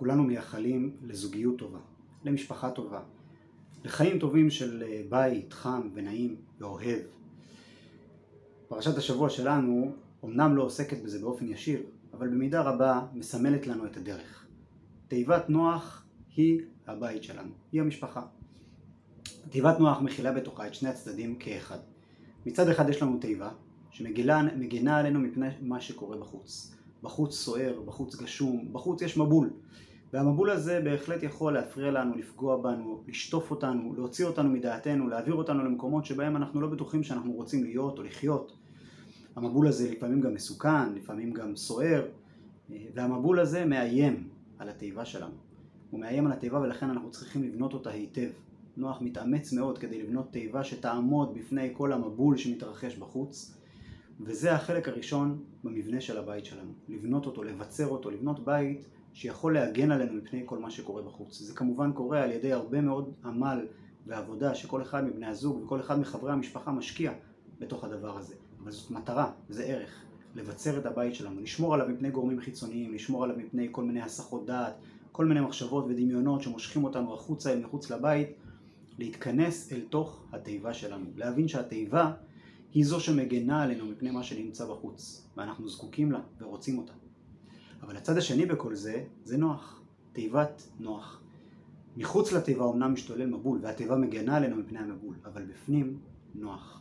כולנו מייחלים לזוגיות טובה, למשפחה טובה, לחיים טובים של אה, בית חם ונעים ואוהב. פרשת השבוע שלנו אומנם לא עוסקת בזה באופן ישיר, אבל במידה רבה מסמלת לנו את הדרך. תיבת נוח היא הבית שלנו, היא המשפחה. תיבת נוח מכילה בתוכה את שני הצדדים כאחד. מצד אחד יש לנו תיבה שמגינה עלינו מפני מה שקורה בחוץ. בחוץ סוער, בחוץ גשום, בחוץ יש מבול. והמבול הזה בהחלט יכול להפריע לנו, לפגוע בנו, לשטוף אותנו, להוציא אותנו מדעתנו, להעביר אותנו למקומות שבהם אנחנו לא בטוחים שאנחנו רוצים להיות או לחיות. המבול הזה לפעמים גם מסוכן, לפעמים גם סוער, והמבול הזה מאיים על התיבה שלנו. הוא מאיים על התיבה ולכן אנחנו צריכים לבנות אותה היטב. נוח מתאמץ מאוד כדי לבנות תיבה שתעמוד בפני כל המבול שמתרחש בחוץ, וזה החלק הראשון במבנה של הבית שלנו. לבנות אותו, לבצר אותו, לבנות בית שיכול להגן עלינו מפני כל מה שקורה בחוץ. זה כמובן קורה על ידי הרבה מאוד עמל ועבודה שכל אחד מבני הזוג וכל אחד מחברי המשפחה משקיע בתוך הדבר הזה. אבל זאת מטרה, זה ערך. לבצר את הבית שלנו, לשמור עליו מפני גורמים חיצוניים, לשמור עליו מפני כל מיני הסחות דעת, כל מיני מחשבות ודמיונות שמושכים אותנו החוצה אל מחוץ לבית, להתכנס אל תוך התיבה שלנו, להבין שהתיבה היא זו שמגנה עלינו מפני מה שנמצא בחוץ, ואנחנו זקוקים לה ורוצים אותה. אבל הצד השני בכל זה, זה נוח, תיבת נוח. מחוץ לתיבה אומנם משתולל מבול, והתיבה מגנה עלינו מפני המבול, אבל בפנים נוח.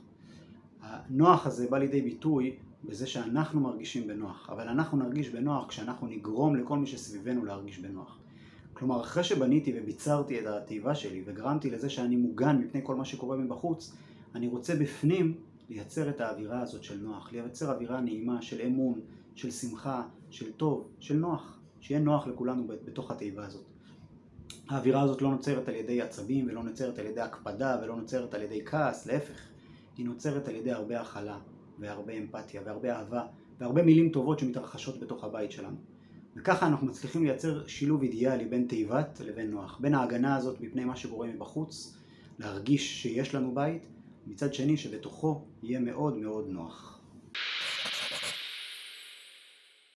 הנוח הזה בא לידי ביטוי בזה שאנחנו מרגישים בנוח, אבל אנחנו נרגיש בנוח כשאנחנו נגרום לכל מי שסביבנו להרגיש בנוח. כלומר, אחרי שבניתי וביצרתי את התיבה שלי וגרמתי לזה שאני מוגן מפני כל מה שקורה מבחוץ, אני רוצה בפנים לייצר את האווירה הזאת של נוח, לייצר אווירה נעימה של אמון, של שמחה, של טוב, של נוח, שיהיה נוח לכולנו בתוך התיבה הזאת. האווירה הזאת לא נוצרת על ידי עצבים ולא נוצרת על ידי הקפדה ולא נוצרת על ידי כעס, להפך, היא נוצרת על ידי הרבה הכלה והרבה אמפתיה והרבה אהבה והרבה מילים טובות שמתרחשות בתוך הבית שלנו. וככה אנחנו מצליחים לייצר שילוב אידיאלי בין תיבת לבין נוח, בין ההגנה הזאת מפני מה שקורה מבחוץ, להרגיש שיש לנו בית, מצד שני שבתוכו יהיה מאוד מאוד נוח.